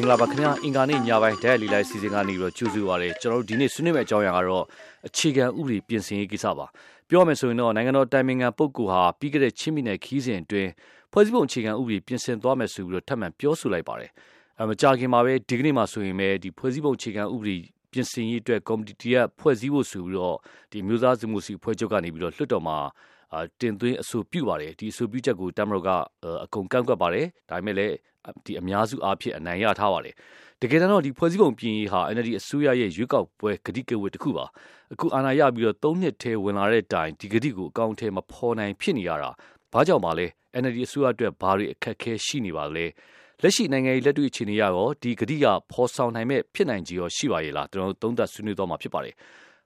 င်္ဂလာပါခင်ဗျာအင်္ဂါနေ့ညပိုင်းဓာတ်လီလိုက်စီစဉ်ကနေပြီးတော့ကြိုးစုပါရယ်ကျွန်တော်တို့ဒီနေ့ဆွေးနွေးမယ့်အကြောင်းအရာကတော့အခြေခံဥပဒေပြင်ဆင်ရေးကိစ္စပါပြောမယ်ဆိုရင်တော့နိုင်ငံတော်တိုင်ပင်ခံပုဂ္ဂိုလ်ဟာပြီးခဲ့တဲ့ချင်းမိနယ်ခီးစဉ်အတွင်းဖွဲ့စည်းပုံအခြေခံဥပဒေပြင်ဆင်သွားမယ်ဆိုပြီးတော့ထပ်မံပြောဆိုလိုက်ပါတယ်အဲမကြာခင်မှာပဲဒီကနေ့မှာဆိုရင်ပဲဒီဖွဲ့စည်းပုံအခြေခံဥပဒေပြင်ဆင်ရေးအတွက်ကော်မတီကဖွဲ့စည်းဖို့ဆိုပြီးတော့ဒီမျိုးသားစမှုစီဖွဲ့ချုပ်ကနေပြီးတော့လွှတ်တော်မှာတင်သွင်းအဆိုပြုပါတယ်ဒီအဆိုပြုချက်ကိုတမရောကအကုန်ကန့်ကွက်ပါတယ်ဒါပေမဲ့လည်း ဒီအများစုအားဖြင့်အနိုင်ရထားပါတယ်တကယ်တော့ဒီဖွဲ့စည်းပုံပြင်ရေးဟာ NLD အစိုးရရဲ့ရွေးကောက်ပွဲဂတိကဝတ်တစ်ခုပါအခုအာဏာရပြီးတော့၃နှစ်ထဲဝင်လာတဲ့တိုင်ဒီဂတိကိုအကောင့်ထဲမဖော်နိုင်ဖြစ်နေရတာဘာကြောင့်ပါလဲ NLD အစိုးရအတွက်ဘာတွေအခက်အခဲရှိနေပါလဲလက်ရှိနိုင်ငံရေးလက်တွေ့အခြေအနေရတော့ဒီဂတိကဖော်ဆောင်နိုင်မဲ့ဖြစ်နိုင်ကြီးရောရှိပါရဲ့လားကျွန်တော်တို့သုံးသပ်ဆွေးနွေးတော့မှာဖြစ်ပါတယ်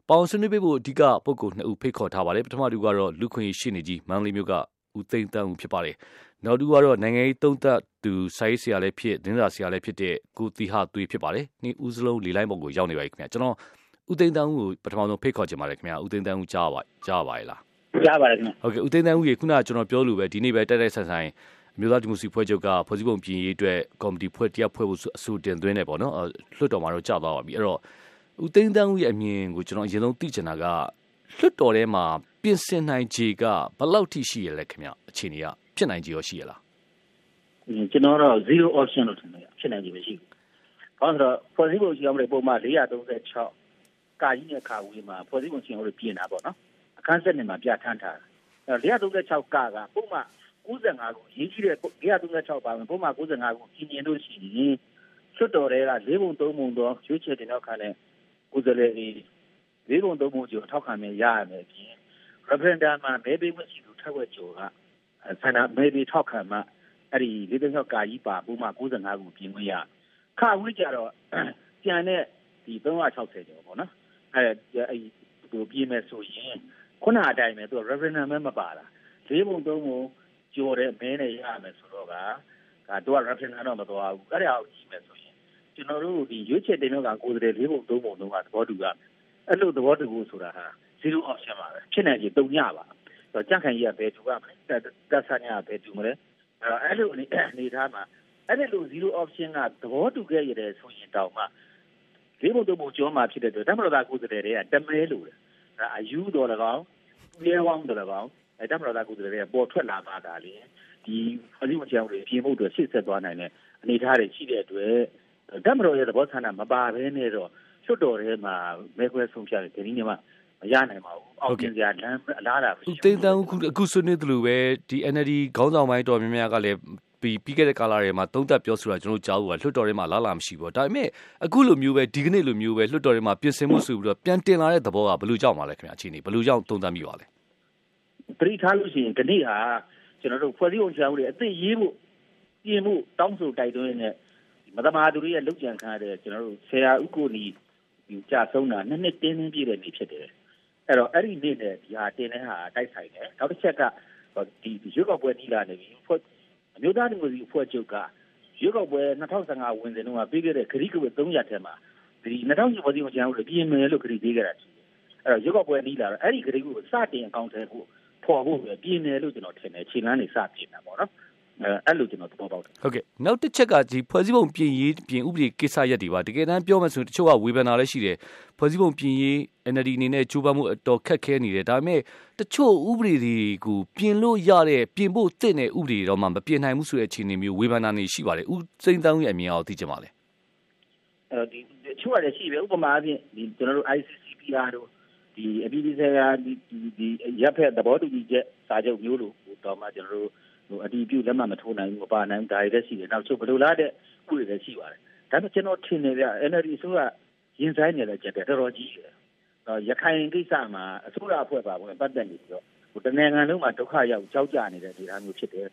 ပေါင်ဆွေးနွေးပေးဖို့အဓိကပုဂ္ဂိုလ်နှစ်ဦးဖိတ်ခေါ်ထားပါတယ်ပထမတူကတော့လူခွင့်ရှိနေကြီးမန္တလေးမြို့ကဦးသိန်းတန်းဦးဖြစ်ပါတယ် နောက်တူကတော့နိုင်ငံရေးသုံးသပ်သူစာရေးဆရာလည်းဖြစ်ဒင်းစာဆရာလည်းဖြစ်တဲ့ကိုတီဟာသွေးဖြစ်ပါတယ်။နေ့ဦးစလုံးလေလိုက်ပုံကိုရောက်နေပါပြီခင်ဗျာ။ကျွန်တော်ဦးသိန်းတန်းဦးကိုပထမဆုံးဖိတ်ခေါ်ချင်ပါတယ်ခင်ဗျာ။ဦးသိန်းတန်းဦးကြားပါကြားပါရဲ့လား။ကြားပါတယ်ခင်ဗျာ။ဟုတ်ကဲ့ဦးသိန်းတန်းဦးရေခုနကကျွန်တော်ပြောလို့ပဲဒီနေ့ပဲတိုက်တိုက်ဆန်ဆန်အမျိုးသားဒီမိုစီဖွဲ့ချုပ်ကဖွဲ့စည်းပုံပြင်ရေးအတွက်ကော်မတီဖွဲ့တရားဖွဲ့ဖို့အဆိုတင်သွင်းနေပေါ့နော်။လွှတ်တော်မှာတော့ကြာသွားပါပြီ။အဲ့တော့ဦးသိန်းတန်းဦးရဲ့အမြင်ကိုကျွန်တော်အရင်ဆုံးသိချင်တာကလွှတ်တော်ထဲမှာပြင်ဆင်နိုင်ခြေကဘယ်လောက်ထိရှိရလဲခင်ဗျအခြေအနေက ဖြစ်နိုင်ခြေရောရှိရလားကျွန်တော်တော့ zero option လို့ထင်တယ်ဖြစ်နိုင်ခြေမရှိဘူး။ဘာလို့ဆိုတော့ဖွဲ့စည်းပုံရှိအောင်လေပုံမှန်436ကာကြီးနဲ့ခါဝေးမှာဖွဲ့စည်းပုံရှိအောင်လို့ပြင်တာပေါ့နော်။အခန်းဆက်နေမှာပြဋ္ဌာန်းထားတာ။အဲ436ကာကပုံမှန်95ကိုရေးကြည့်တဲ့436ပါမယ်ပုံမှန်95ကိုပြင်ရင်လို့ရှိရင်လွှတ်တော်တွေက၄ပုံ၃ပုံတော့ရွေးချယ်တင်တော့ခါနဲ့ကိုယ်စားလှယ်တွေ၄ပုံ၃ပုံကျော်ထောက်ခံမယ်ရရမယ်ပြင် referendum မှာမဲပေးမှုရှိသူထက်ဝက်ကျော်က ဆန္ဒမဲပေးထောက်ခံမှအဲ့ဒီ၄သိန်း6ကာကြီးပါပုံမှ95ခုပြင်ခွင့်ရခါဝေးကြတော့ကျန်တဲ့ဒီ360ကျော်ပေါ့နော်အဲ့အဲ့ဒီပြင်မယ်ဆိုရင်ခုနအတိုင်းပဲသူ referendum မဲမပါတာ၄ပုံ၃ပုံကျော်တဲ့မဲနဲ့ရမယ်ဆိုတော့ကဒါတော့ referendum တော့မသွားဘူးအဲ့ဒါကိုကြည့်မယ်ဆိုရင်ကျွန်တော်တို့ဒီရွေးချယ်တင်တော့ကကိုယ်စားလှယ်၄ပုံ၃ပုံတော့သဘောတူရမယ်အဲ့လိုသဘောတူဖို့ဆိုတာဟာ0 option ပါပဲဖြစ်နိုင်ချေတုံညပါ တော့ကြန့်ခိုင်ကြီးကဘယ်တူရမလဲတက်ဆန်းကဘယ်တူမလဲအဲ့လိုအနေထားမှာအဲ့ဒီလို0 option ကသဘောတူခဲ့ရတယ်ဆိုရင်တောင်မှလေးဘုံတို့ဘုံကျော်မှာဖြစ်တဲ့အတွက်တမရတာကိုယ်စားလှယ်တွေကတမဲလို့တယ်ဒါအယူတော်၎င်းလဲဝောင်းတော်၎င်းအဲတမရတာကိုယ်စားလှယ်တွေကပေါ်ထွက်လာပါတာလေဒီအစည်းအဝေးချောင်းတွေပြင်ဖို့အတွက်ရှေ့ဆက်သွားနိုင်တဲ့အနေအထားတွေရှိတဲ့အတွက်တမရရဲ့သဘောဆန္ဒမပါဘဲနဲ့တော့ချွတ်တော်ထဲမှာမဲခွဲဆုံးဖြတ်တယ်ဒီနေ့မှမ ရနိုင်ပါဘူး။အောက်ကျင်စရာလမ်းအလားတာမရှိဘူး။သိန်းတန်းအခုအခုဆွေးနွေးသလိုပဲဒီ NLD ခေါင်းဆောင်ပိုင်းတော်များများကလည်းပြီးပြီးခဲ့တဲ့ကာလတွေမှာသုံးသက်ပြောဆိုတာကျွန်တော်တို့ကြားဘူးကလွှတ်တော်ထဲမှာလာလာမရှိဘူး။ဒါပေမဲ့အခုလိုမျိုးပဲဒီကနေ့လိုမျိုးပဲလွှတ်တော်ထဲမှာပြင်ဆင်မှုဆိုပြီးတော့ပြန်တင်လာတဲ့သဘောကဘယ်လိုကြောက်မှာလဲခင်ဗျာအခြေအနေဘယ်လိုကြောက်သုံးသပ်မိပါလဲ။ပရိထားလို့ရှိရင်ဒီနေ့ဟာကျွန်တော်တို့ဖွဲ့စည်းအောင်ချောင်းတွေအသိရေးဖို့ပြင်မှုတောင်းဆိုတိုက်တွန်းနေမသမာသူတွေရဲ့လုတ်ကြံခံရတဲ့ကျွန်တော်တို့ဆရာဥက္ကိုနီဒီကြာဆုံးတာနှစ်နှစ်တင်းတင်းပြည့်တဲ့နေ့ဖြစ်တယ်။ အဲ့တော့အဲ့ဒီနေ့နဲ့ဒီဟာတင်တဲ့ဟာတိုက်ဆိုင်တယ်နောက်တစ်ချက်ကဒီရွေးကောက်ပွဲနီးလာနေပြီဖွဲ့အမျိုးသားဒီမိုကရေစီအဖွဲ့ချုပ်ကရွေးကောက်ပွဲ2015ဝင်စဉ်တုန်းကပြီးခဲ့တဲ့ခရီးကဝေ300ထဲမှာဒီ2010ပေါ်စီကိုကျန်လို့ပြင်မယ်လို့ခရီးပေးခဲ့တာရှိတယ်အဲ့တော့ရွေးကောက်ပွဲနီးလာတော့အဲ့ဒီခရီးကိုစတင်အကောင့်ထဲကိုပေါ်ဖို့ပဲပြင်မယ်လို့ကျွန်တော်ထင်တယ်ခြေလမ်းနေစပြင်တာပေါ့နော် အဲ့လိုကျွန်တော်သဘောပေါက်တယ်ဟုတ်ကဲ့နောက်တစ်ချက်ကဒီဖွဲ့စည်းပုံပြင်ရေးပြင်ဥပဒေကိစ္စရပ်တွေပါတကယ်တမ်းပြောမှဆိုတချို့ကဝေဖန်တာလည်းရှိတယ်ဖွဲ့စည်းပုံပြင်ရေး NLD အနေနဲ့ကြိုးပမ်းမှုအတော်ခက်ခဲနေတယ်ဒါပေမဲ့တချို့ဥပဒေတွေကိုပြင်လို့ရတဲ့ပြင်ဖို့တင့်တဲ့ဥပဒေတော့မှမပြင်နိုင်ဘူးဆိုတဲ့အခြေအနေမျိုးဝေဖန်တာနေရှိပါတယ်ဥစိမ့်တန်းရဲ့အမြင်အောင်သိကြပါလေအဲဒီတချို့ကလည်းရှိပဲဥပမာအပြင်ဒီကျွန်တော်တို့ ICCPR တို့ဒီအပြည်ပြည်ဆိုင်ရာဒီဒီရပ်ဖက်သဘောတူညီချက်စာချုပ်မျိုးလို့တော့မှကျွန်တော်တို့ ဟိုအတီးပြုလက်မှတ်မထိုးနိုင်ဘူးမပါနိုင်ဘူးဒါတွေလည်းရှိတယ်နောက်ချုပ်ဘယ်လိုလားတဲ့ဥပဒေလည်းရှိပါတယ်ဒါပေမဲ့ကျွန်တော်ထင်တယ်ဗျ NLD အစိုးရရင်ဆိုင်နေတဲ့ကြက်တော်တော်ကြီးတယ်ရခိုင်ကိစ္စမှာအစိုးရအဖွဲ့ပါဝင်ပတ်သက်နေပြီးတော့ဟိုတနိုင်ငံလုံးမှာဒုက္ခရောက်ကြောက်ကြနေတဲ့ဒေသမျိုးဖြစ်တယ်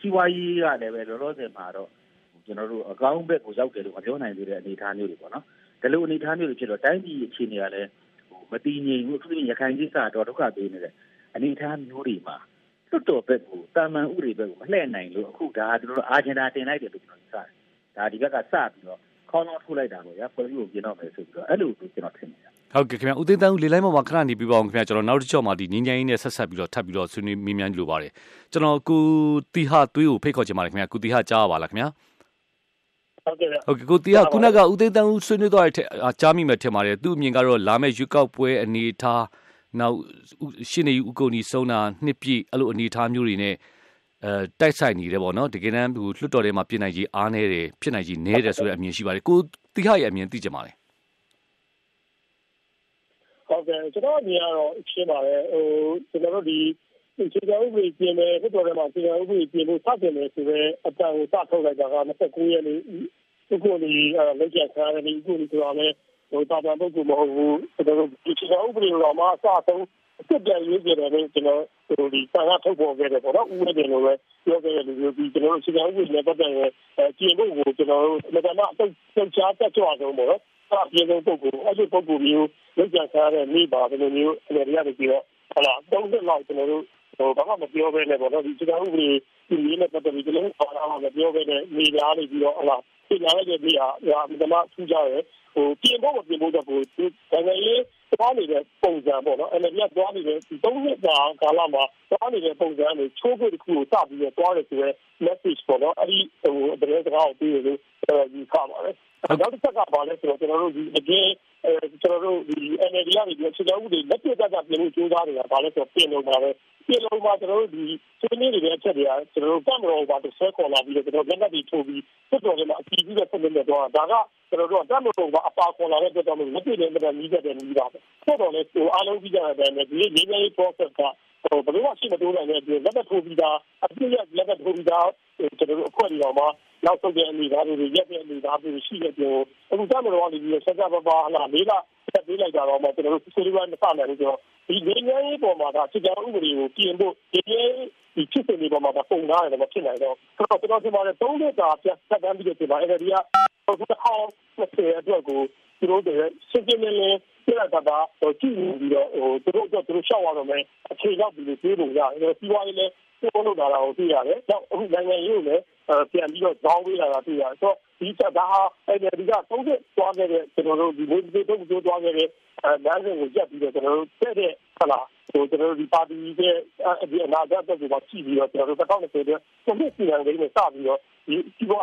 စီဝါရေးကလည်းပဲလောလောဆယ်မှာတော့ကျွန်တော်တို့အကောင်းဘက်ကိုရောက်တယ်လို့မပြောနိုင်သေးတဲ့အနေအထားမျိုးတွေပေါ့နော်ဒီလိုအနေအထားမျိုးတွေဖြစ်တော့တိုင်းပြည်အခြေအနေကလည်းဟိုမတည်ငြိမ်ဘူးအထူးသဖြင့်ရခိုင်ကိစ္စတော့ဒုက္ခပေးနေတဲ့အနေအထားမျိုးတွေမှာ လွတ်တော်ဘက်ကိုတာမန်ဥတွေဘက်ကိုမလှည့်နိုင်လို့အခုဒါကျွန်တော်တို့အာဂျင်နာတင်လိုက်တယ်လို့ကျွန်တော်စတယ်ဒါဒီဘက်ကစပြီးတော့ခေါင်းလုံးထိုးလိုက်တာပေါ့ဗျာဖွဲ့စည်းကိုပြင်တော့မယ်ဆိုပြီးတော့အဲ့လိုကျွန်တော်ထင်တယ်ဟုတ်ကဲ့ခင်ဗျဦးသိန်းတန်းဦးလေလိုက်မှာခဏနေပြီးပါအောင်ခင်ဗျကျွန်တော်နောက်တစ်ချက်မှာဒီငင်းငင်းနဲ့ဆက်ဆက်ပြီးတော့ထပ်ပြီးတော့ဆွေးနွေးမိမြန်လိုပါတယ်ကျွန်တော်ကိုတီဟာသွေးကိုဖိတ်ခေါ်ချင်ပါတယ်ခင်ဗျကုတီဟာကြားပါလားခင်ဗျဟုတ်ကဲ့ဟုတ်ကဲ့ကိုတီးကခုနကဦးသိန်းတန်းဦးဆွေးနွေးသွားတဲ့ကြားမိမယ်ထင်ပါတယ်သူ့အမြင်ကတော့လာမယ့်ရွေးကောက်ပွဲအနေထား နောက်ရှင်းနေဦးကုန်ကြီးစုံတာနှစ်ပြည့်အဲ့လိုအနေထားမျိုးတွေနဲ့အဲတိုက်ဆိုင်နေတယ်ပေါ့နော်တကယ်တမ်းဟိုလွှတ်တော်ထဲမှာပြင်နိုင်ကြီးအားနေတယ်ဖြစ်နိုင်ကြီးနေတယ်ဆိုတဲ့အမြင်ရှိပါတယ်ကိုတီးဟရဲ့အမြင်သိကြပါလေဟုတ်ကဲ့ကျွန်တော်အမြင်ကတော့ရှင်းပါတယ်ဟိုကျွန်တော်တို့ဒီခြေကဥပဒေပြင်မယ်ဖြစ်တော်တယ်မှာခြေကဥပဒေပြင်ဖို့စတင်တယ်ဆိုတော့အတန်ကိုစထုတ်လိုက်တာက29ရက်နေ့ဒီကိုဒီလက်ကျခါရနေဒီကိုဒီဆိုတော့ ဟိုတာတန်ပုဂ္ဂိုလ်မဟုတ်ဘူးကျွန်တော်တို့ဒီခြေကဥပဒေတော်မှာအစဆုံးအစ်ပြန်ရေးကြတယ်လို့ကျွန်တော်ဟိုဒီစာရထုတ်ပေါ်ခဲ့တယ်ပေါ့နော်ဥပဒေတွေလိုပဲပြောခဲ့တဲ့လူမျိုးဒီကျွန်တော်တို့ခြေကဥပဒေနဲ့ပတ်သက်ရင်ကျင့်ဖို့ကိုကျွန်တော်တို့လက်ကမအတုတ်ချုပ်ချားတက်ကြွဆုံးပေါ့နော်အပြည့်စုံပုဂ္ဂိုလ်အဲ့ဒီပုဂ္ဂိုလ်မျိုးလက်ကျခါရတဲ့မိပါဘယ်လိုမျိုးအနေရရပြီးတော့ဟလာသုံးသက်လောက်ကျွန်တော်တို့ဟိုဘာမှမပြောဘဲနဲ့ပေါ့နော်ဒီစကားဥပဒေဒီနည်းနဲ့ပတ်သက်ပြီးကျွန်တော်ဘာမှမပြောဘဲနဲ့နေသားနေပြီးတော့ဟလာ ပြင်လာတဲ့ပြည်ဟာဟာဒီမှာထူးကြရဲဟိုပြင်ဖို့မပြင်ဖို့တော့ကိုနိုင်ငံရေးသွားနေတဲ့ပုံစံပေါ့နော်အဲ့ဒီကသွားနေတဲ့ဒီသုံးနှစ်ကြာကာလမှာသွားနေတဲ့ပုံစံတွေချိုးဖို့တခုကိုစပြီးတော့သွားတယ်ဆိုရဲ message ပေါ့နော်အဲ့ဒီဟိုတကယ်စကားကိုပြီးလို့ယူခပါတယ် နောက်တစ်ချက်ကပါလဲဆိုတော့ကျွန်တော်တို့ဒီအကျဉ်းအဲကျွန်တော်တို့ဒီ NLD ကနေဒီအခြေခံဥပဒေလက်ပြတ်ကပြင်လို့ကြိုးစားနေတာပါလဲဆိုတော့ပြင်လို့ပါပဲပြင်လို့မှာကျွန်တော်တို့ဒီဆွေးနွေးနေတဲ့အချက်တွေကကျွန်တော်တို့ကံမတော်ဘာတစ်ဆွဲခေါ်လာပြီးတော့ကျွန်တော်လက်နက်တွေထိုးပြီးစစ်တော်တွေမှာအကြည့်ပြီးတော့ဆက်နေတော့ဒါကကျွန်တော်တို့ကတမတော်ကအပါခေါ်လာတဲ့အတွက်ကြောင့်လက်ပြတ်နဲ့မတန်ကြီးတဲ့နီးပါပဲဆက်တော်လည်းဟိုအားလုံးပြီးကြတဲ့အတိုင်းပဲဒီလေးလေး process ကဟိုဘယ်လိုမှရှိမတိုးနိုင်တဲ့အတွက်လက်နက်ထိုးပြီးသားအပြည့်ရလက်နက်ထိုးပြီးသားကျွန်တော်တို့အဖွဲ့တွေတော့မှ နောက်ဆုံးတဲ့အနေအထားတွေရက်တဲ့အနေအထားတွေရှိတဲ့ပြောအခုတမတော်ကနေပြီးဆက်ကြပါပါဟလာလေးကဆက်ပေးလိုက်တာတော့မှကျွန်တော်တို့ဆွေးနွေးပွဲမစနိုင်ဘူးဆိုတော့ဒီနေငယ်ရေးပေါ်မှာကစစ်ကြောဥပဒေကိုပြင်ဖို့ဒီဒီဖြစ်စဉ်တွေပေါ်မှာပုံသားရတယ်မဖြစ်နိုင်တော့ဆိုတော့ကျွန်တော်ဒီမှာလည်း၃နှစ်တာပြတ်သက်တမ်းပြီးတော့ဒီမှာအဲ့ဒီကဟိုဟောင်းဆက်အတွက်ကိုသူတို့တွေစစ်စစ်နဲ့လည်းပြရတာပါဟိုကြည့်ပြီးတော့ဟိုသူတို့တော့သူတို့ရှောက်ရတော့မယ်အခြေရောက်ပြီးပြေးလို့ရတယ်စီးပွားရေးလည်းပြောလို့လာတာကိုသိရတယ်။နောက်အခုနိုင်ငံရေးကိုလည်း ပြန်ပြီးတော့ဇောင်းပေးလာတာတွေ့ရတယ်။ဆိုတော့ဒီချက်ဒါဟာအဲဒီကသုံးချက်သွားခဲ့တဲ့ကျွန်တော်တို့ဒီမိုးဒီတော့တို့သွားခဲ့တဲ့လမ်းစဉ်ကိုကြက်ပြီးတော့ကျွန်တော်တို့တဲ့တဲ့ဟုတ်လားဟိုကျွန်တော်တို့ဒီပါတီရဲ့ဒီအနာဂတ်အတွက်ကိုကြည့်ပြီးတော့ကျွန်တော်တို့တောက်နေတဲ့ပုံမှန်စီရင်လေးနဲ့စပြီးတော့ဒီဒီဘော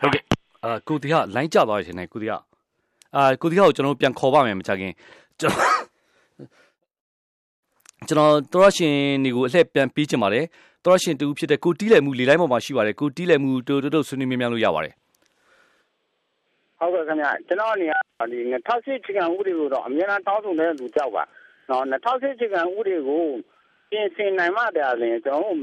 ဟုတ်ကဲ့အာကိုတီဟာလိုင်းကျသွားရရှင်နေကိုတီဟာအာကိုတီဟာကိုကျွန်တော်ပြန်ခေါ်ပါမယ်မကြခင်ကျွန်တော်ကျွန်တော်တော်ရရှင်နေကိုအလှည့်ပြန်ပြီးချင်ပါတယ် တော်ရရှင်တူဖြစ်တဲ့ကိုတီးလည်မှုလေလိုင်းပေါ်မှာရှိပါတယ်ကိုတီးလည်မှုတူတူဆွေးနွေးမြများလို့ရပါတယ်ဟုတ်ကဲ့ခင်ဗျကျွန်တော်အနေနဲ့ဒီ2008ချီကန်ဥပဒေကိုတော့အများအားတောင်းဆိုတဲ့လူကြောက်ပါနော်2008ချီကန်ဥပဒေကိုပြင်ဆင်နိုင်မှတရားလင်ကျွန်တော်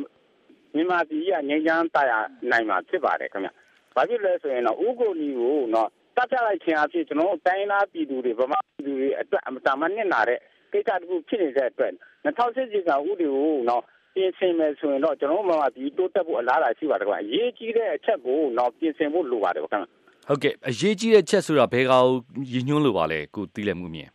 မြန်မာပြည်ကငြိမ်းချမ်းတရားနိုင်မှာဖြစ်ပါတယ်ခင်ဗျဘာဖြစ်လဲဆိုရင်တော့ဥကိုနီကိုနော်တတ်ပြလိုက်ခြင်းအဖြစ်ကျွန်တော်တိုင်းသားပြည်သူတွေဗမာပြည်သူတွေအတွက်အမတမနစ်နာတဲ့ကိစ္စတခုဖြစ်နေတဲ့အတွက်2008ကြီးကဥပဒေကိုတော့ ပြင်ဆင်မယ်ဆိုရင်တော့ကျွန်တော်တို့မှဒီတိုးတက်ဖို့အလားအလာရှိပါတယ်ကွာအရေးကြီးတဲ့အချက်ကိုတော့ပြင်ဆင်ဖို့လိုပါတယ်ခင်ဗျဟုတ်ကဲ့အရေးကြီးတဲ့ချက်ဆိုတာဘယ်ကောင်ရည်ညွှန်းလို့ပါလဲကိုတီးလည်းမှုမြင်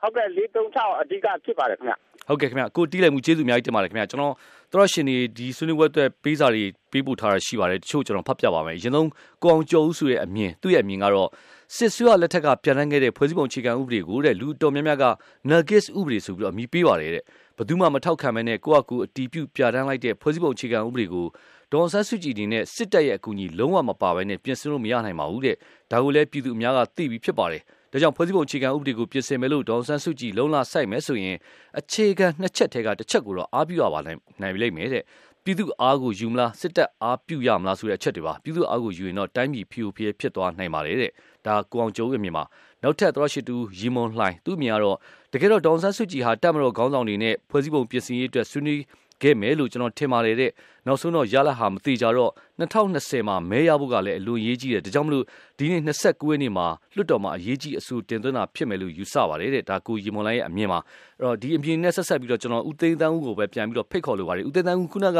ဟုတ်ကဲ့436အဓိကဖြစ်ပါတယ်ခင်ဗျဟုတ်ကဲ့ခင်ဗျကိုတီးလည်းမှုကျေးဇူးအများကြီးတင်ပါတယ်ခင်ဗျကျွန်တော်တော်ရှင်နေဒီဆွေးနွေးပွဲအတွက်ပေးစာတွေပေးပို့ထားတာရှိပါတယ်တချို့ကျွန်တော်ဖတ်ပြပါမယ်အရင်ဆုံးကိုအောင်ကျော်ဦးဆိုရဲ့အမြင်သူ့ရဲ့အမြင်ကတော့စစ်ဆွေးရလက်ထက်ကပြန်လှန်ခဲ့တဲ့ဖွဲ့စည်းပုံအခြေခံဥပဒေကိုတဲ့လူတော်များများက Nuggets ဥပဒေဆိုပြီးတော့အမည်ပေးပါတယ်တဲ့ ဘယ်သူမှမထောက်ခံမဲနဲ့ကိုယ့်အကူအတီးပြုပြဋ္ဌာန်းလိုက်တဲ့ဖွဲ့စည်းပုံအခြေခံဥပဒေကိုဒေါ်ဆန်းစုကြည်ဒီနဲ့စစ်တပ်ရဲ့အကူအညီလုံးဝမပါဘဲနဲ့ပြင်ဆင်လို့မရနိုင်ပါဘူးတဲ့ဒါကိုလည်းပြည်သူအများကသိပြီးဖြစ်ပါတယ်ဒါကြောင့်ဖွဲ့စည်းပုံအခြေခံဥပဒေကိုပြင်ဆင်မယ်လို့ဒေါ်ဆန်းစုကြည်လုံလာဆိုင်မယ်ဆိုရင်အခြေခံနှစ်ချက်ထဲကတစ်ချက်ကိုတော့အားပြုရပါနိုင်လိမ့်မယ်တဲ့ပြည်သူအားကိုယူမလားစစ်တပ်အားပြုရမလားဆိုတဲ့အချက်တွေပါပြည်သူအားကိုယူရင်တော့တိုင်းပြည်ဖြူဖြဲဖြစ်သွားနိုင်ပါတယ်တဲ့ဒါကိုအောင်ကျိုးရဲ့မြင်မှာနောက်ထပ်သောရှိတူရီမွန်လှိုင်းသူ့မြင်ကတော့ တကယ်တော့ဒေါန်ဆန်းစုကြည်ဟာတပ်မတော်ခေါင်းဆောင်တွေနဲ့ဖွဲ့စည်းပုံပြင်ဆင်ရေးအတွက်ဆွေးနွေးခဲ့မယ်လို့ကျွန်တော်ထင်ပါတယ်တဲ့နောက်ဆုံးတော့ရလာဟာမသေးကြတော့2020မှာမဲရဖို့ကလည်းအလွန်ရေးကြီးတယ်ဒါကြောင့်မလို့ဒီနေ့29ရက်နေ့မှာလွတ်တော်မှာအရေးကြီးအဆိုတင်သွင်းတာဖြစ်မယ်လို့ယူဆပါတယ်တဲ့ဒါကိုရီမွန်လိုင်းရဲ့အမြင်မှာအဲ့တော့ဒီအမြင်နဲ့ဆက်ဆက်ပြီးတော့ကျွန်တော်ဦးသိန်းတန်းဦးကိုပဲပြန်ပြီးတော့ဖိတ်ခေါ်လိုပါတယ်ဦးသိန်းတန်းဦးခုနက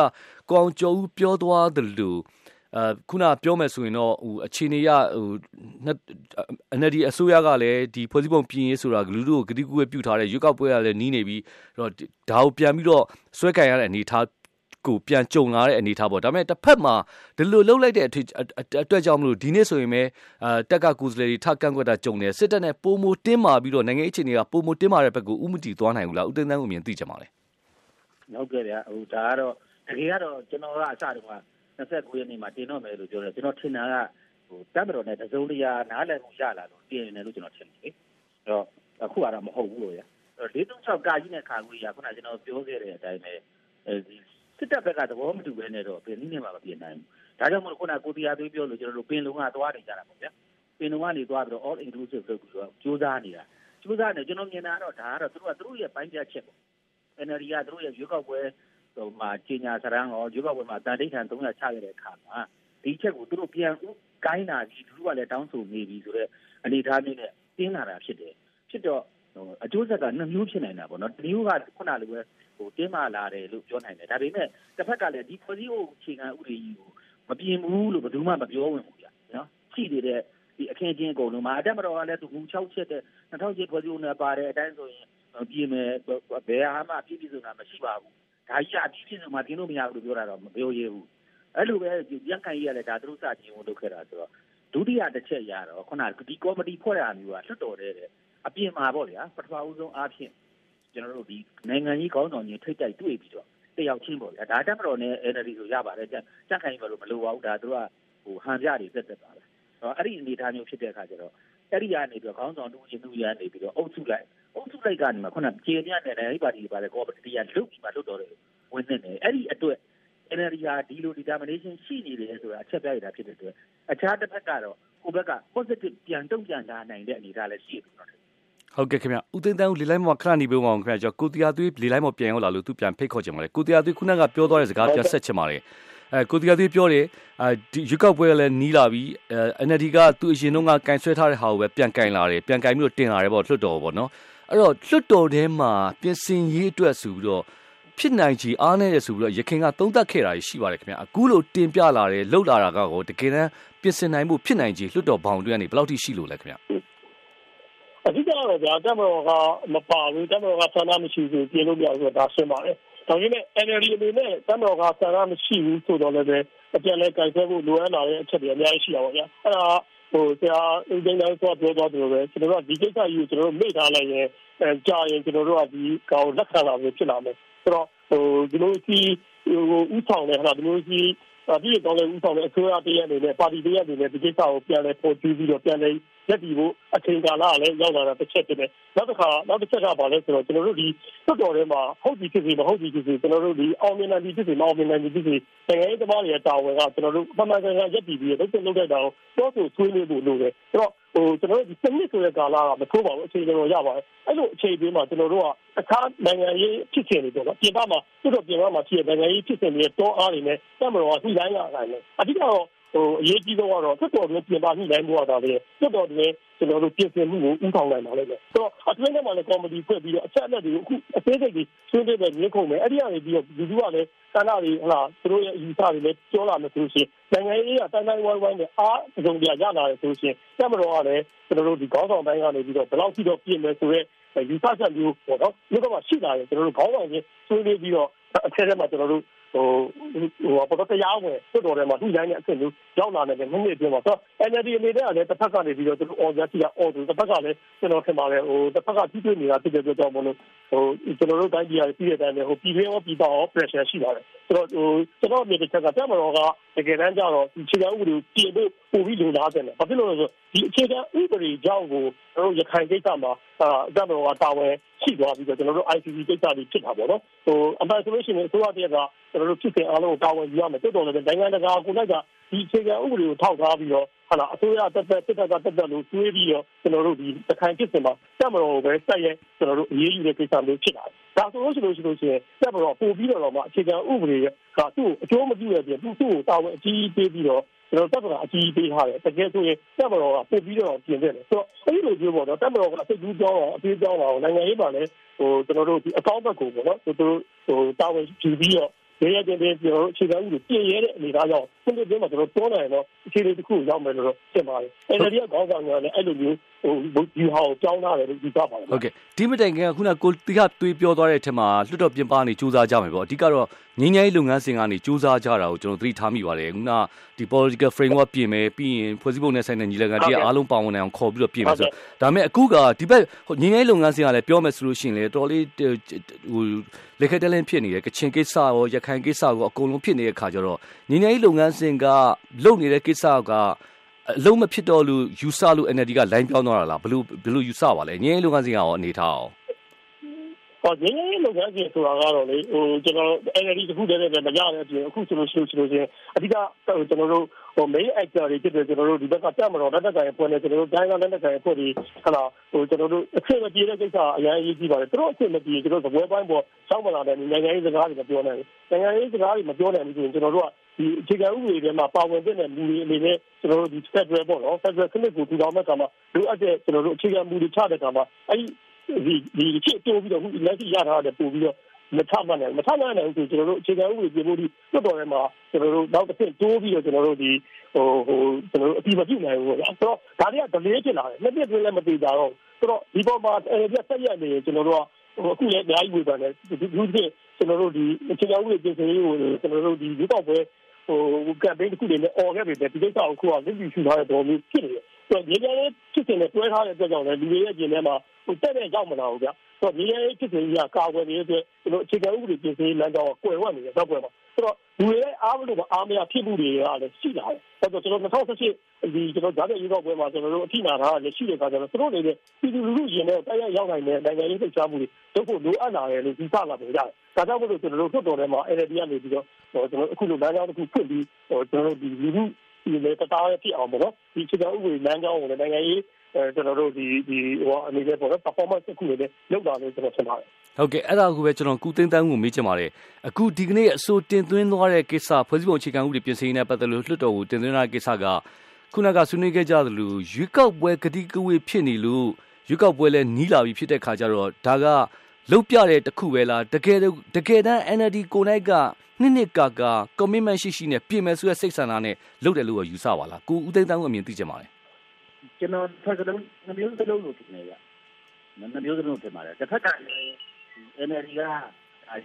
ကောင်းကျော်ဦးပြောသွားတယ်လို့အဲ ခုနပြောမယ်ဆိုရင်တော့ဟိုအခြေအနေရဟို NLD အစိုးရကလည်းဒီဖွဲ့စည်းပုံပြင်ရေးဆိုတာလူတို့ကိုဂတိကူးပြုထားတဲ့ရွေးကောက်ပွဲကလည်းနီးနေပြီးတော့ဒါကိုပြန်ပြီးတော့ဆွဲကင်ရတဲ့အနေအထားကိုပြန်ကြုံလာတဲ့အနေအထားပေါ့ဒါပေမဲ့တစ်ဖက်မှာဒီလိုလှုပ်လိုက်တဲ့အတွက်ကြောင့်မလို့ဒီနေ့ဆိုရင်ပဲအာတက်ကကူစလေတွေထကန့်ကွက်တာကြုံတယ်စစ်တပ်နဲ့ပုံမတင်းမာပြီးတော့နိုင်ငံအခြေအနေကပုံမတင်းမာတဲ့ဘက်ကိုဥမတီသွားနိုင်ဘူးလားဦးသိန်းသန်းကိုမြင်သိကြပါလေဟုတ်ကဲ့ဗျာဟိုဒါကတော့တကယ်ကတော့ကျွန်တော်ကအစတုန်းက 29ရက်နေ့မှာတင်တော့မယ်လို့ပြောတယ်ကျွန်တော်ထင်တာကဟိုတပ်မတော်နဲ့တစုံတရာနားလည်မှုရလာလို့တင်နေတယ်လို့ကျွန်တော်ထင်တယ်လေအဲ့တော့အခုကတော့မဟုတ်ဘူးလို့ရအဲ့436ကာကြီးနဲ့ခါခွေးရခုနကျွန်တော်ပြောခဲ့တဲ့အတိုင်းပဲအဲဒီစစ်တပ်ဘက်ကသဘောမတူဘဲနဲ့တော့ဘယ်နည်းနဲ့မှမပြင်နိုင်ဘူးဒါကြောင့်မို့ခုနကိုတရားသွေးပြောလို့ကျွန်တော်တို့ပင်လုံကသွားနေကြတာပေါ့ဗျာပင်လုံကနေသွားပြီးတော့ all inclusive လုပ်ပြီးတော့ကြိုးစားနေတာကြိုးစားနေကျွန်တော်မြင်တာတော့ဒါကတော့သူတို့ကသူတို့ရဲ့ပိုင်းပြချက်ပေါ့ NLD ကသူတို့ရဲ့ရွေးကောက်ပွဲ ဟိုမှာကြီးညာစရန်ရောရွေးကောက်ပွဲမှာတန်တိတ်ထန်300ချခဲ့တဲ့အခါမှာဒီချက်ကိုသူတို့ပြန်ဥကိုင်းလာပြီးသူတို့ကလည်းတောင်းဆိုနေပြီဆိုတော့အနေထားမျိုးနဲ့တင်းလာတာဖြစ်တယ်ဖြစ်တော့ဟိုအကျိုးဆက်ကနှစ်မျိုးဖြစ်နေတာပေါ့နော်တမျိုးကခုနလိုပဲဟိုတင်းမာလာတယ်လို့ပြောနိုင်တယ်ဒါပေမဲ့တစ်ဖက်ကလည်းဒီဖွဲ့စည်းအုပ်အခြေခံဥပဒေကြီးကိုမပြင်ဘူးလို့ဘယ်သူမှမပြောဝင်ဘူးကြာနော်ရှိနေတဲ့ဒီအခင်းချင်းအကုန်လုံးမှာအတက်မတော်ကလည်းသူမူ6ချက်တဲ့2000ဖွဲ့စည်းအုပ်နဲ့ပါတဲ့အတိုင်းဆိုရင်ပြင်မယ်ဘယ်ဟာမှပြည့်ပြည့်စုံတာမရှိပါဘူး ဒါကြီးအပြည့်ပြည့်စုံမှပြင်လို့မရဘူးလို့ပြောတာတော့မပြောရဘူးအဲ့လိုပဲပြန်ခိုင်ရလည်းဒါသူတို့စတင်ဝင်လုပ်ခဲ့တာဆိုတော့ဒုတိယတစ်ချက်ရတော့ခုနကဒီကော်မတီဖွဲ့ရမျိုးကလွတ်တော်တဲ့အပြင်မှာပေါ့ဗျာပထမဦးဆုံးအားဖြင့်ကျွန်တော်တို့ဒီနိုင်ငံကြီးခေါင်းဆောင်ကြီးထိတ်တိုက်တွေ့ပြီးတော့တယောက်ချင်းပေါ့ဗျာဒါတက်မတော်နဲ့ NLD ဆိုရပါတယ်ကြက်ခိုင်ဘယ်လိုမလိုပါဘူးဒါသူကဟိုဟန်ပြတွေတက်တက်ပါပဲအဲ့ဒီအနေအထားမျိုးဖြစ်တဲ့အခါကျတော့အဲ့ဒီကနေပြီးတော့ခေါင်းဆောင်တူချင်းတူရနေပြီးတော့အုပ်စုလိုက် အုပ်စုလိုက်ကနေမှခုနကြေပြနဲ့လည်းပါတီတွေပါတယ်ကော်မတီကလုတ်ပြီးမှလွတ်တော်တယ်ဝင်နေတယ်အဲ့ဒီအတွက် NLD ဟာဒီလို determination ရှိနေတယ်ဆိုတာအချက်ပြရတာဖြစ်တဲ့အတွက်အခြားတစ်ဖက်ကတော့ကိုယ့်ဘက်က positive ပြန်တုံ့ပြန်လာနိုင်တဲ့အနေအထားလည်းရှိတယ်လို့ဟုတ်ကဲ့ခင်ဗျဦးသိန်းတန်းဦးလေလိုက်မောခဏနေပေးပါအောင်ခင်ဗျကျွန်တော်ကိုတရားသွေးလေလိုက်မောပြန်ရောက်လာလို့သူပြန်ဖိတ်ခေါ်ချင်ပါလေကိုတရားသွေးခုနကပြောသွားတဲ့စကားပြန်ဆက်ချင်ပါလေအဲကိုတရားသွေးပြောတယ်အဲဒီရွက်ကောက်ပွဲလည်းနီးလာပြီအဲ NLD ကသူအရင်တော့ကကင်ဆွဲထားတဲ့ဟာကိုပဲပြန်ကင်လာတယ်ပြန်ကင်ပြီးတော့တင်လာတယ်ပေါ့လွတ်တော်ပေါ့နော် အဲ့တော့လွတ်တော်ထဲမှာပြင်ဆင်ရေးအတွက်ဆိုပြီးတော့ဖြစ်နိုင်ချေအားနေတယ်ဆိုပြီးတော့ရခင်ကသုံးသပ်ခဲ့တာရှိပါတယ်ခင်ဗျအခုလိုတင်ပြလာတယ်လှုပ်လာတာကကိုတကယ်တမ်းပြင်ဆင်နိုင်မှုဖြစ်နိုင်ချေလွတ်တော်ဘောင်တွေကနေဘယ်လောက်ထိရှိလို့လဲခင်ဗျအဓိကတော့ဗျာတက်မတော်ကမပါဘူးတက်မတော်ကဆန္ဒမရှိဘူးပြင်လို့မရဘူးဆိုတာရှင်းပါတယ်ဒါပေမဲ့ NLD အနေနဲ့တက်မတော်ကဆန္ဒမရှိဘူးဆိုတော့လည်းပဲအပြန်လဲကြိုက်ဆွဲဖို့လိုအပ်လာတဲ့အချက်တွေအများကြီးရှိတာပေါ့ဗျာအဲ့ဒါ ဟိုဆရာဦးသိန်းတိုင်းဆိုပြောသွားတယ်လို့ပဲကျွန်တော်တို့ကဒီကိစ္စကြီးကိုကျွန်တော်တို့မေ့ထားလိုက်ရင်အဲကြာရင်ကျွန်တော်တို့ကဒီကောင်လက်ခံလာမျိုးဖြစ်လာမယ်ဆိုတော့ဟိုဒီလိုစီဟိုဥဆောင်တဲ့ဟာဒီလိုစီပြည်တော်လည်းဥဆောင်တဲ့အစိုးရတရက်အနေနဲ့ပါတီတရက်အနေနဲ့ဒီကိစ္စကိုပြန်လဲပေါ်ကျူးပြီးတော့ပြန်လဲရက်တီဖို့အချိန်ကာလကလည်းရောက်လာတာတစ်ချက်ဖြစ်တယ်နောက်တစ်ခါနောက်တစ်ချက်ကဘာလဲဆိုတော့ကျွန်တော်တို့ဒီသွတ်တော်ထဲမှာဟုတ်ပြီဖြစ်စီမဟုတ်ပြီဖြစ်စီကျွန်တော်တို့ဒီအောင်မြင်နိုင်ပြီဖြစ်စီမအောင်မြင်နိုင်ပြီဖြစ်စီနိုင်ငံရေးသမားတွေရဲ့တာဝန်ကကျွန်တော်တို့ပမာကန်ကန်ရက်တီပြီးတော့လုပ်လုပ်တဲ့တာကိုတော့ဆိုဆွေးနွေးဖို့လိုတယ်ဆိုတော့ဟိုကျွန်တော်တို့ဒီစနစ်ဆိုတဲ့ကာလကမထိုးပါဘူးအချိန်တော်ရပါတယ်အဲ့လိုအချိန်ပေးမှာကျွန်တော်တို့ကအခါနိုင်ငံရေးဖြစ်စဉ်တွေပေါ့နော်ပြင်ပမှာသူတို့ပြင်ပမှာဖြစ်တဲ့နိုင်ငံရေးဖြစ်စဉ်တွေတောအားတွေနဲ့တမတော်ကညှိနှိုင်းရတာလေအဓိကတော့ ဟိုအရေးကြီးဆုံးကတော့သက်တော်တွေပြင်ပညှိနှိုင်းမှုရတာပဲသက်တော်တွေကျွန်တော်တို့ပြင်ဆင်မှုကိုဥဆောင်နိုင်ပါလိမ့်မယ်ဆိုတော့အတွင်းထဲမှာလည်းကော်မတီဖွဲ့ပြီးတော့အချက်အလက်တွေကိုအခုအသေးစိတ်တွေဆွေးနွေးတဲ့မြေခုံမယ်အဲ့ဒီကနေပြီးတော့လူလူကလည်းတန်းတာတွေဟလာသူတို့ရဲ့အယူဆတွေလည်းပြောလာမယ်ဆိုလို့ရှိရင်နိုင်ငံရေးကတိုင်းတိုင်းဝိုင်းဝိုင်းနဲ့အားအစုံပြရလာတယ်ဆိုလို့ရှိရင်တက်မတော်ကလည်းကျွန်တော်တို့ဒီခေါင်းဆောင်ပိုင်းကနေပြီးတော့ဘယ်လောက်ထိတော့ပြင်မယ်ဆိုတော့ယူဆချက်မျိုးပေါ့နော်ဒီကတော့ရှိလာတယ်ကျွန်တော်တို့ခေါင်းဆောင်ချင်းဆွေးနွေးပြီးတော့အထက်ထဲမှာကျွန်တော်တို့ ဟိုဟိုပေါ်တော့တရားဝင်တွတ်တော်ထဲမှာသူ့တိုင်းနဲ့အဆင့်မျိုးရောက်လာတယ်မိနစ်အတွင်းမှာဆိုတော့ NLD အနေနဲ့ကလည်းတစ်ဖက်ကနေပြီးတော့သူတို့ order ရှိတာ order တစ်ဖက်ကလည်းကျွန်တော်ထင်ပါတယ်ဟိုတစ်ဖက်ကကြီးတွေ့နေတာဖြစ်တဲ့အတွက်ကြောင့်မလို့ဟိုကျွန်တော်တို့တိုင်းပြည်ကပြည်တဲ့အတိုင်းပဲဟိုပြည်တွင်းရောပြည်ပရော pressure ရှိပါတယ်ဆိုတော့ဟိုကျွန်တော်မြေတစ်ချက်ကတက်မတော်ကတကယ်တမ်းကျတော့ဒီခြေခံဥပဒေကိုပြင်ဖို့ပို့ပြီးလိုလားတယ်ဘာဖြစ်လို့လဲဆိုဒီအခြေခံဥပဒေကြောင့်ကိုကျွန်တော်ရခိုင်ကိစ္စမှာအာတက်မတော်ကတာဝန်ရှိသွားပြီးတော့ကျွန်တော်တို့ ICC ကိစ္စတွေဖြစ်တာပေါ့နော်ဟိုအမှန်ဆိုလို့ရှိရင်အစိုးရတရက်ကကျွန်တော်တို့ဖြစ်တဲ့အားလုံးကိုတာဝန်ယူရမယ်တော်တော်လည်းနိုင်ငံတကာကိုလိုက်ကဒီအခြေခံဥပဒေကိုထောက်ထားပြီးတော့ဟာလားအစိုးရတက်တက်တက်တက်တက်တက်လို့တွေးပြီးတော့ကျွန်တော်တို့ဒီတခိုင်ဖြစ်စင်မှာတက်မတော်ကိုပဲတက်ရဲကျွန်တော်တို့အရေးယူတဲ့ကိစ္စမျိုးဖြစ်လာတယ်ဒါဆိုလို့ရှိလို့ရှိလို့ရှိရင်တက်မတော်ပို့ပြီးတော့မှအခြေခံဥပဒေကသူ့အကျိုးမပြုရပြင်သူ့ကိုတာဝန်အကြီးပေးပြီးတော့ ကျွန်တော်တက်မတော်အကြီးပေးထားတယ်တကယ်ဆိုရင်တက်မတော်ကပို့ပြီးတော့ပြင်တယ်ဆိုတော့အဲ့လိုမျိုးပေါ့နော်တက်မတော်ကအစိတ်ကူးကြောင်းအောင်အပြေးကြောင်းအောင်နိုင်ငံရေးမှာလည်းဟိုကျွန်တော်တို့ဒီအကောင့်ဘက်ကိုပေါ့နော်သူတို့ဟိုတာဝန်ယူပြီးတော့ ရဲရဲတင်းတင်းကျွန်တော်တို့အခြေခံဥပဒေပြင်ရဲတဲ့အနေအထားကြောင့်စနစ်တင်းမှာကျွန်တော်တွန်းနိုင်တော့အခြေအနေတစ်ခုရောက်မယ်လို့ထင်ပါတယ်။ NLD ကခေါင်းဆောင်ကလည်းအဲ့လိုမျိုးဟိုဒီဟာကိုကြောင်းထားတယ်လို့ဒီကပါတယ်။ဟုတ်ကဲ့ဒီမတိုင်ခင်ကခုနကိုတီကတွေးပြောသွားတဲ့အထက်မှာလွတ်တော်ပြင်ပနေစူးစမ်းကြမယ်ပေါ့။အဓိကတော့ငင်းငယ်လုပ်ငန်းစဉ်ကနေစူးစမ်းကြတာကိုကျွန်တော်သတိထားမိပါတယ်။ခုနဒီ political framework ပြင်မယ်ပြီးရင်ဖွဲ့စည်းပုံနဲ့ဆိုင်တဲ့ညီလာခံတရားအားလုံးပါဝင်နိုင်အောင်ခေါ်ပြီးတော့ပြင်မယ်ဆိုတော့ဒါပေမဲ့အခုကဒီဘက်ငင်းငယ်လုပ်ငန်းစဉ်ကလည်းပြောမယ်ဆိုလို့ရှိရင်လေတော်လေးဟိုလက်ခက်တလင်းဖြစ်နေတယ်ကချင်ကိစ္စရောရခိုင်ကိစ္စရောအကုန်လုံးဖြစ်နေတဲ့ခါကျတော့ညီနေရေးလုပ်ငန်းစဉ်ကလုပ်နေတဲ့ကိစ္စကအလုံးမဖြစ်တော့လို့ယူဆလို့ NLD ကလိုင်းပြောင်းသွားတာလားဘလို့ဘလို့ယူဆပါလဲညီနေရေးလုပ်ငန်းစဉ်ကရောအနေထားအောင် ဟောငင်းငင်းလုပ်ငန်းစဉ်ဆိုတာကတော့လေဟိုကျွန်တော် NLD တခုတည်းနဲ့မရတဲ့အပြင်အခုဆိုလို့ရှိလို့ချင်းအဓိကကျွန်တော်တို့ဟို main actor တွေဖြစ်တဲ့ကျွန်တော်တို့ဒီဘက်ကတက်မတော်လက်တက်ကိုင်ဖွဲ့နေကျွန်တော်တို့တိုင်းကလက်တက်ကိုင်ဖွဲ့ပြီးဟလာဟိုကျွန်တော်တို့အချက်မပြေတဲ့ကိစ္စအများကြီးကြီးပါတယ်သူတို့အချက်မပြေကျွန်တော်သပွဲပိုင်းပေါ်စောင့်မလာတဲ့နိုင်ငံရေးစကားတွေမပြောနိုင်ဘူးနိုင်ငံရေးစကားတွေမပြောနိုင်ဘူးဆိုရင်ကျွန်တော်တို့ကဒီအခြေခံဥပဒေထဲမှာပါဝင်တဲ့လူတွေအနေနဲ့ကျွန်တော်တို့ဒီ federal ပေါ့နော် federal စနစ်ကိုထူထောင်မဲ့ကမှာလိုအပ်တဲ့ကျွန်တော်တို့အခြေခံမူတွေချတဲ့ကမှာအဲဒီ ဒီဒီချစ်တိုးပြီးတော့အခုလက်ရှိရထားတဲ့ပို့ပြီးတော့မထမှတ်နိုင်မထမှတ်နိုင်ဆိုကျွန်တော်တို့အခြေခံဥပဒေပြင်ဖို့ဒီတွတ်တော်ထဲမှာကျွန်တော်တို့နောက်တစ်ဆင့်တိုးပြီးတော့ကျွန်တော်တို့ဒီဟိုဟိုကျွန်တော်တို့အတိမပြုနိုင်ဘူးပေါ့ဗျာဆိုတော့ဒါတွေကဒလေးဖြစ်လာတယ်နှစ်ပြည့်တွင်းလည်းမသေးကြတော့ဆိုတော့ဒီပေါ်မှာအဲ့ဒီဆက်ရက်နေရင်ကျွန်တော်တို့ကဟိုအခုလည်းအများကြီးဝေဖန်တယ်ဒီဒီကျွန်တော်တို့ဒီအခြေခံဥပဒေပြင်ဆင်ရေးကိုကျွန်တော်တို့ဒီဒီတော့ပဲဟိုကမ်ပိန်းတစ်ခုတွေနဲ့អော်ခဲ့ပြီတဲ့ဒီကိစ္စကိုခုကလက်ပြီးရှူထားတဲ့တော်မျိုးဖြစ်နေတယ် ဆိုတော့ဒီကြတဲ့ဖြစ်နေတဲ့တွဲထားတဲ့အတွက်ကြောင့်လည်းလူတွေရဲ့ကျင်ထဲမှာဟိုတက်တဲ့ရောက်မလာဘူးဗျဆိုတော့ဒီရဲ့ဖြစ်နေကြီးကကာဝယ်နေတဲ့အတွက်ကျွန်တော်အခြေခံဥပဒေပြင်ဆင်ရေးလမ်းကြောင်းကိုကွယ်ဝတ်နေတယ်တော့ကွယ်ပါဆိုတော့လူတွေရဲ့အားမလို့အားမရဖြစ်မှုတွေကလည်းရှိလာတယ်ဆိုတော့ကျွန်တော်2018ဒီကျွန်တော်ဓာတ်ရိုက်ရောက်ပွဲမှာကျွန်တော်တို့အထိနာထားတာလည်းရှိတဲ့အခါကျတော့သူတို့တွေပြည်သူလူထုရင်တဲ့တရားရောက်နိုင်တဲ့နိုင်ငံရေးသိချမှုတွေတို့ဖို့လိုအပ်လာတယ်လို့ဒီစလာပုံရတယ်ဒါကြောင့်မို့လို့ကျွန်တော်တို့ထွတ်တော်ထဲမှာ NLD ကနေပြီးတော့ကျွန်တော်အခုလိုလမ်းကြောင်းတစ်ခုဖွင့်ပြီးကျွန်တော်တို့ဒီလူထု ဒီလေတသားရဖြစ်အောင်ပေါ့နော်ဒီခြေတော်ဥပဒေလမ်းကြောင်းကိုလည်းနိုင်ငံရေးအဲကျွန်တော်တို့ဒီဒီဟိုအနေနဲ့ပေါ့နော် performance တစ်ခုလေးလောက်တာလို့ကျွန်တော်ထင်ပါတယ်ဟုတ်ကဲ့အဲ့ဒါကိုပဲကျွန်တော်ကုသိန်းတန်းကိုမေးချင်ပါတယ်အခုဒီကနေ့အစိုးတင်သွင်းသွားတဲ့ကိစ္စဖွဲ့စည်းပုံအခြေခံဥပဒေပြင်ဆင်ရေးနဲ့ပတ်သက်လို့လွှတ်တော်ကိုတင်သွင်းတဲ့ကိစ္စကခုနကဆွေးနွေးခဲ့ကြသလိုရွေးကောက်ပွဲကတိကဝေဖြစ်နေလို့ရွေးကောက်ပွဲလည်းနီးလာပြီဖြစ်တဲ့ခါကျတော့ဒါက လုတ်ပြတဲ့တခုပဲလားတကယ်တကယ်တမ်း NLD ကိုနိုင်ကနှစ်နှစ်ကာကာ commitment ရှိရှိနဲ့ပြင်မယ်ဆိုတဲ့စိတ်ဆန္ဒနဲ့လုပ်တယ်လို့ယူဆပါလားကိုဦးသိန်းတန်းကိုအမြင်သိချင်ပါတယ်ကျွန်တော်ဖက်ကလုံးနှမျိုးစလုံးလို့ဖြစ်နေရနှမျိုးစလုံးဖြစ်ပါတယ်တစ်ဖက်က NLD က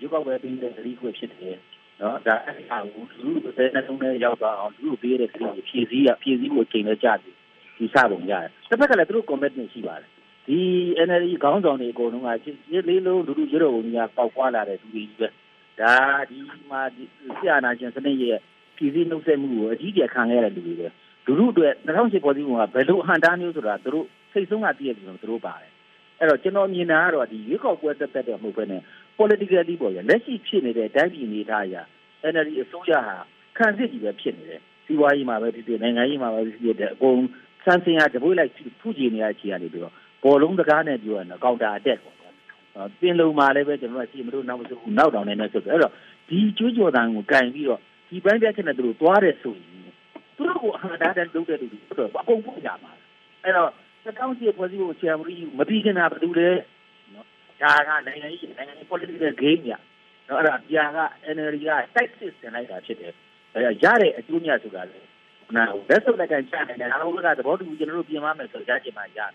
ရုပ်ောက်ပဲပြီးတဲ့ရီခွေဖြစ်တယ်နော်ဒါအဲ့ဒါကိုလူ့တဲ့နှလုံးနဲ့ရောက်သွားအောင်လူ့ပေးတဲ့ခရီးဖြည့်စည်းရဖြည့်စည်းဖို့ချိန်လဲကြာပြီဒီစပုံရတယ်တစ်ဖက်ကလည်းသူတို့ commitment ရှိပါတယ် ဒီ NLD ခေါင်းဆောင်တွေအကုန်လုံးကရလေးလုံးလူလူရတော်ကြီးကပေါက်ပွားလာတဲ့သူတွေကြီးပဲဒါဒီမှာဆရာနာရှင်စနစ်ရဲ့ပြည်စည်းနှုတ်ဆက်မှုကိုအကြီးကျယ်ခံခဲ့ရတဲ့လူတွေပဲလူလူအတွက်2008ပေါ်စီကဘယ်လိုအဟန့်တားမျိုးဆိုတာသူတို့စိတ်ဆုံးကတည့်ရတယ်လို့သူတို့ပါတယ်အဲ့တော့ကျွန်တော်မြင်တာကတော့ဒီရွေးကောက်ပွဲတက်တက်တဲ့မဟုတ်ဘဲနဲ့ politically ပေါ့ရလက်ရှိဖြစ်နေတဲ့တိုင်းပြည်နေသားအရာ NLD အစိုးရဟာခံစစ်ကြီးပဲဖြစ်နေတယ်စီးပွားရေးမှာပဲဖြစ်ဖြစ်နိုင်ငံရေးမှာပဲဖြစ်ဖြစ်တဲ့အကုန်စမ်းစင်ရတပွေးလိုက်ဖူးကြည့်နေရချီရနေပြီးတော့ ဘောလုံးတကားနဲ့ပြောရတော့ကောင်တာအတက်ပေါ့ပင်လုံမှာလည်းပဲကျွန်တော်ကစီမလို့နောက်မဆိုဘူးနောက်တောင်နေနေဆိုတော့အဲ့တော့ဒီကျွေးကြော်တန်ကိုကင်ပြီးတော့ဒီပိုင်းပြချက်နဲ့သူတို့သွားတယ်ဆိုရင်သူတို့ကိုအဟာတာတဲ့လုပ်တဲ့လူတွေတော့အကုန်ပုံကြမှာအဲ့တော့2008ဖွဲ့စည်းပုံချန်မရီမပြီးခင်တာဘာလို့လဲနော်ဒါကနိုင်ငံရေးနိုင်ငံရေး political game ညနော်အဲ့ဒါပြာက NLD က tight system လိုက်တာဖြစ်တယ်အဲ့ရတဲ့အကျိုးမြတ်ဆိုတာလေနာလက်စုပ်လက်ကန်ချနိုင်တယ်အားလုံးကသဘောတူကျွန်တော်တို့ပြင်မမယ်ဆိုကြားချင်မှရတယ်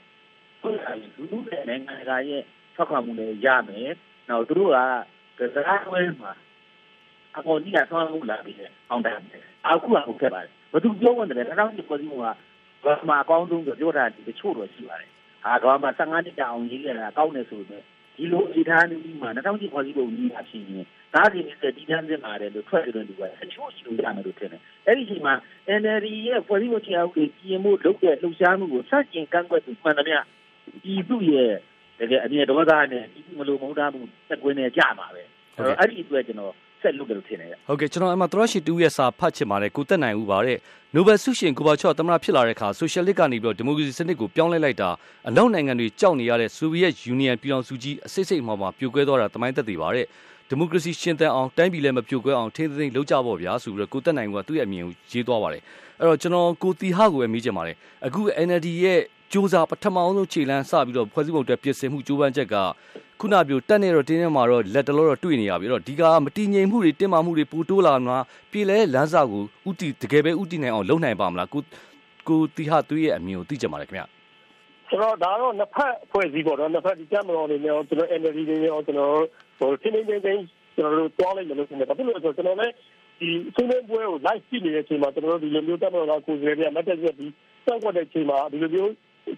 ဟုတ်တယ်လူလူတဲ့နိုင်ငံတကာရဲ့ထောက်ခံမှုလည်းရမယ်နောက်သူတို့ကကစားပွဲမှာအပေါ်ကြီးကဆောင်းလို့လာပြီးတယ်အောင်တယ်အခုကဟုတ်ခဲ့ပါတယ်ဘသူပြောဝင်တယ်တောင်းကြီးပေါ်စီကဘာမှအကောင်းဆုံးပြောတာဒီတချို့တော့ရှိပါတယ်ဟာကဘာမှ15နှစ်တောင်ရေးရတာကောင်းတယ်ဆိုတော့ဒီလိုအထားနေပြီးမှ2000ပေါ်စီပုံကြီးတာဖြစ်ရင်ဒါဒီနေတဲ့ဒီတန်းစစ်ပါတယ်လို့ထွက်ကြတယ်လူကအချို့ရှိလို့ရမယ်လို့ထင်တယ်အဲ့ဒီချိန်မှာ NLD ရဲ့ဖွဲ့စည်းပုံချအောင်ပြင်မှုလုပ်တဲ့လှုပ်ရှားမှုကိုစတင်ကန့်ကွက်သူမှန်သမျှ ဒီသူ့ရဲ့တကယ်အမြဲဒေါသနဲ့ဒီမလိုမဟုတ်တာမှုသက်ကွင်းနဲ့ကြာမှာပဲအဲ့ဒီအတွက်ကျွန်တော်ဆက်လုပ်တယ်လို့ထင်တယ်ဟုတ်ကဲ့ကျွန်တော်အမှသရရှိတူရဲ့စာဖတ်ချင်ပါတယ်ကိုတက်နိုင်ဦးပါတဲ့နိုဘယ်ဆုရှင်ကိုဘာချော့သမရဖြစ်လာတဲ့အခါဆိုရှယ်လစ်ကနေပြီးတော့ဒီမိုကရေစီစနစ်ကိုပြောင်းလဲလိုက်တာအနောက်နိုင်ငံတွေကြောက်နေရတဲ့ဆိုဗီယက်ယူနီယံပြည်တော်စုကြီးအစိတ်စိတ်မှမှပြိုကွဲသွားတာတမိုင်းသက်သေပါတဲ့ဒီမိုကရေစီရှင်သန်အောင်တိုင်းပြည်လည်းမပြိုကွဲအောင်ထိန်းသိမ်းလုပ်ကြဖို့ဗျာဆိုပြီးတော့ကိုတက်နိုင်ကသူ့ရဲ့အမြင်ကိုရေးသွားပါတယ်အဲ့တော့ကျွန်တော်ကိုတီဟာကိုပဲမေးချင်ပါတယ်အခု NLD ရဲ့ စူးစမ်းပထမအောင်ဆုံးခြေလမ်းစပြီးတော့ဖွဲ့စည်းပုံအတွက်ပြင်ဆင်မှုကြိုးပမ်းချက်ကခုနပြောတက်နေတော့တင်းနေမှာတော့လက်တလောတော့တွေ့နေရပြီတော့ဒီကမတည်ငြိမ်မှုတွေတင်းမာမှုတွေပိုတိုးလာမှာပြည်လဲလမ်းစာကိုဥတီတကယ်ပဲဥတီနိုင်အောင်လုပ်နိုင်ပါမလားကိုကိုတီဟာသူ့ရဲ့အမြင်ကိုသိကြပါလေခင်ဗျဆိုတော့ဒါတော့နှစ်ဖက်ဖွဲ့စည်းပေါ့နော်နှစ်ဖက်ဒီကမ္ဘာတော်တွေနဲ့ကျွန်တော် NLD တွေနဲ့ကျွန်တော်ဟိုတင်းတင်းတင်းတင်းကျွန်တော်တို့တွားလိုက်လို့ဆိုနေတယ်ဘာဖြစ်လို့လဲဆိုတော့ကျွန်တော်လည်းဒီဆွေးနွေးပွဲကို live ကြည့်နေတဲ့အချိန်မှာကျွန်တော်တို့ဒီလိုမျိုးတက်မတော်ကကိုယ်စားလှယ်တွေကမတ်တက်ရက်ပြီးစောက်ွက်တဲ့အချိန်မှာဒီလိုမျိုး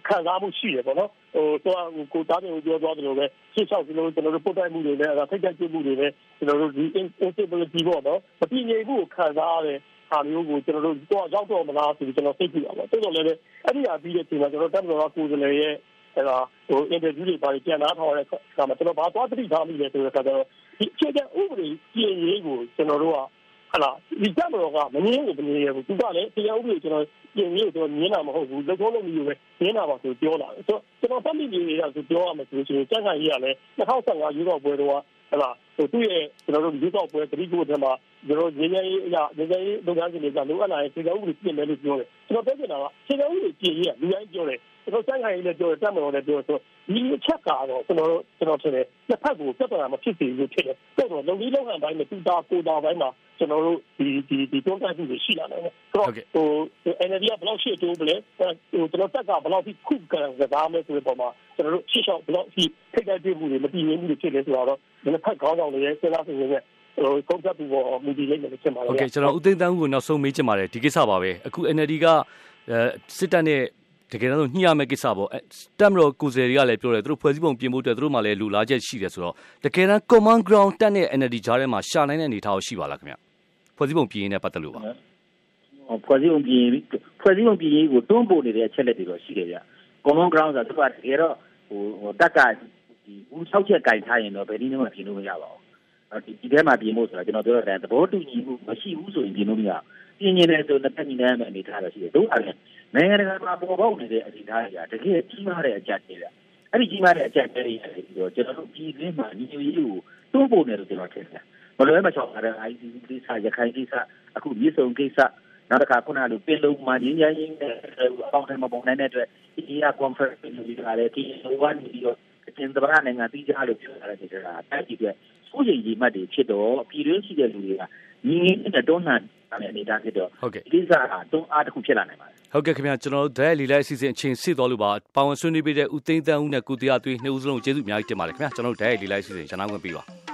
ခံစားမှုရှိတယ်ပေါ့နော်ဟိုတော့ကိုတားတယ်ကိုပြောသွားတယ်လို့ပဲရှင်းချောက်ဒီလိုကျွန်တော်တို့ပုတ်တိုက်မှုတွေနဲ့အဲဒါထိတ်တိုက်မှုတွေနဲ့ကျွန်တော်တို့ဒီ instability ပေါ့နော်မတည်ငြိမ်မှုကိုခံစားရတဲ့ဟာမျိုးကိုကျွန်တော်တို့တော့ရောက်တော့မလားဆိုပြီးကျွန်တော်သိပြီပါပေါ့တော်တော်လည်းအဲ့ဒီဟာပြီးတဲ့အချိန်မှာကျွန်တော်တက်မတော်ကကိုယ်စားလှယ်ရဲ့အဲ့ဒါဟို interview တွေပါပြန်လာထောင်ရတဲ့အခါမှာကျွန်တော်ဘာသွားတိထားမိလဲဆိုတော့ကျတော့ဒီအခြေခံဥပဒေပြင်ရေးကိုကျွန်တော်တို့က ဟလာဒီတက်မတော်ကမငင်းကိုမငင်းရဘူးသူကလည်းတရားဥပဒေကျွန်တော်ပြင်ရေးကိုကျွန်တော်မြင်တာမဟုတ်ဘူးလုံထုံးလုံးမျိုးပဲမြင်တာပါဆိုပြောလာတယ်ဆိုတော့ကျွန်တော်ဖတ်မိနေရဆိုပြောရမယ်ဆိုရင်စံခံရေးရလဲ2015ရွေးကောက်ပွဲတော့ဟလာ ဟိုသူ့ရဲ့ကျွန်တော်တို့ရွေးကောက်ပွဲတတိကိုတည်းမှာကျွန်တော်ငင်းငယ်ရေးအရာငင်းငယ်ရေးလုပ်ငန်းစဉ်တွေကလိုအပ်လာရင်ခြေကဥပဒေပြင်မယ်လို့ပြောတယ်ကျွန်တော်ပြောချင်တာကခြေကဥပဒေပြင်ရေးကလူတိုင်းပြောတယ်ကျွန်တော်စံခိုင်လည်းပြောတယ်တက်မတော်လည်းပြောဆိုဒီအချက်ကတော့ကျွန်တော်ကျွန်တော်ထင်တယ်တစ်ဖက်ကိုပြဿနာမဖြစ်စေလို့ဖြစ်တယ်တော်တော်လုံလေးလုံဟန်တိုင်းနဲ့တူတာကိုတာတိုင်းမှာကျွန်တော်တို့ဒီဒီဒီတွန်းတက်မှုတွေရှိလာတယ်ဆိုတော့ဟို NLD ကဘယ်လောက်ရှိတိုးပလဲဟိုကျွန်တော်တက်ကဘယ်လောက်ထိခုကံကစားမယ်ဆိုတဲ့ပုံမှာကျွန်တော်တို့ရှေ့လျှောက်ဘယ်လောက်ထိထိတ်တိုက်မှုတွေမတည်ငြိမ်မှုတွေဖြစ်လဲဆိုတော့ဒီတစ်ဖက်ခေါင်းဆောင်တွေရဲ့စဉ်းစားစဉ်းရဲ့ဟိုကုန်သက်ပြီးတော့မူတည်လိမ့်မယ်လို့ထင်ပါတယ်။ Okay ကျွန်တော်ဦးသိန်းတန်းဦးကိုနောက်ဆုံးမေးချင်ပါတယ်ဒီကိစ္စပါပဲအခု NLD ကအဲစစ်တပ်နဲ့တကယ်တော့ညှိရမယ့်ကိစ္စပေါ့တက်မတော်ကိုယ်စားတွေကလည်းပြောတယ်သူတို့ဖွဲ့စည်းပုံပြင်ဖို့အတွက်သူတို့မှလည်းလူလားချက်ရှိတယ်ဆိုတော့တကယ်တမ်း common ground တက်တဲ့ NLD ကြားထဲမှာရှာနိုင်တဲ့အနေအထားရှိပါလားခင်ဗျဖွဲ့စည်းပုံပြင်ရေးနဲ့ပတ်သက်လို့ပါဖွဲ့စည်းပုံပြင်ဖွဲ့စည်းပုံပြင်ရေးကိုတွန်းပို့နေတဲ့အချက်လက်တွေတော့ရှိတယ်ဗျ common ground ဆိုတော့တကယ်တော့ဟိုဟိုတက်က ဒီဘူး၆ချက်ကင်ထားရင်တော့ဘယ်နည်းမှပြင်လို့မရပါဘူးဒီဒီထဲမှာပြင်ဖို့ဆိုတာကျွန်တော်ပြောတဲ့သဘောတူညီမှုမရှိဘူးဆိုရင်ပြင်လို့မရဘူးပြင်နေတယ်ဆိုတော့တက်ညီနေမယ့်အနေထားတော့ရှိတယ်တို့အဲ့နိုင်ငံတကာမှာပေါ်ပေါက်နေတဲ့အနေအထားတွေကတကယ်ကြီးမားတဲ့အကြက်တွေဗျအဲ့ဒီကြီးမားတဲ့အကြက်တွေတွေပြီးတော့ကျွန်တော်တို့ပြည်တွင်းမှာညီညွတ်ရေးကိုတိုးပို့နေလို့ကျွန်တော်ထင်တယ်မလွဲမချောင်တဲ့ ICC ကိစ္စရခိုင်ကိစ္စအခုမြေစုံကိစ္စနောက်တစ်ခါခုနကလိုပင်လုံမှာရင်းရင်းနဲ့အပေါင်းထဲမှာပုံနိုင်တဲ့အတွက်ဒီက conference လုပ်ကြတယ်ဒီလိုကနေပြီးတော့ အကျဉ်းသဘာဝနိုင်ငံပြီးကြလို့ပြောတာတဲ့ဆိုတာတိုက်ကြည့်တဲ့စိုးရိမ်ကြီးမှတ်တွေဖြစ်တော့ပြည်တွင်းရှိတဲ့လူတွေကညီငင်းတဲ့တွန်းလှန်တဲ့အနေအထားဖြစ်တော့ဟုတ်ကဲ့ဒီကိစ္စကတွန်းအားတစ်ခုဖြစ်လာနိုင်ပါတယ်ဟုတ်ကဲ့ခင်ဗျာကျွန်တော်တို့ဒဲလီလိုက်အစီအစဉ်အချိန်စစ်တော်လို့ပါပါဝင်ဆွေးနွေးပေးတဲ့ဦးသိန်းတန်းဦးနဲ့ကုတရားသွေးနှစ်ဦးစလုံးကျေးဇူးအများကြီးတင်ပါတယ်ခင်ဗျာကျွန်တော်တို့ဒဲလီလိုက်အစီအစဉ်ကျွန်တော်ဝင်ပြီးပါ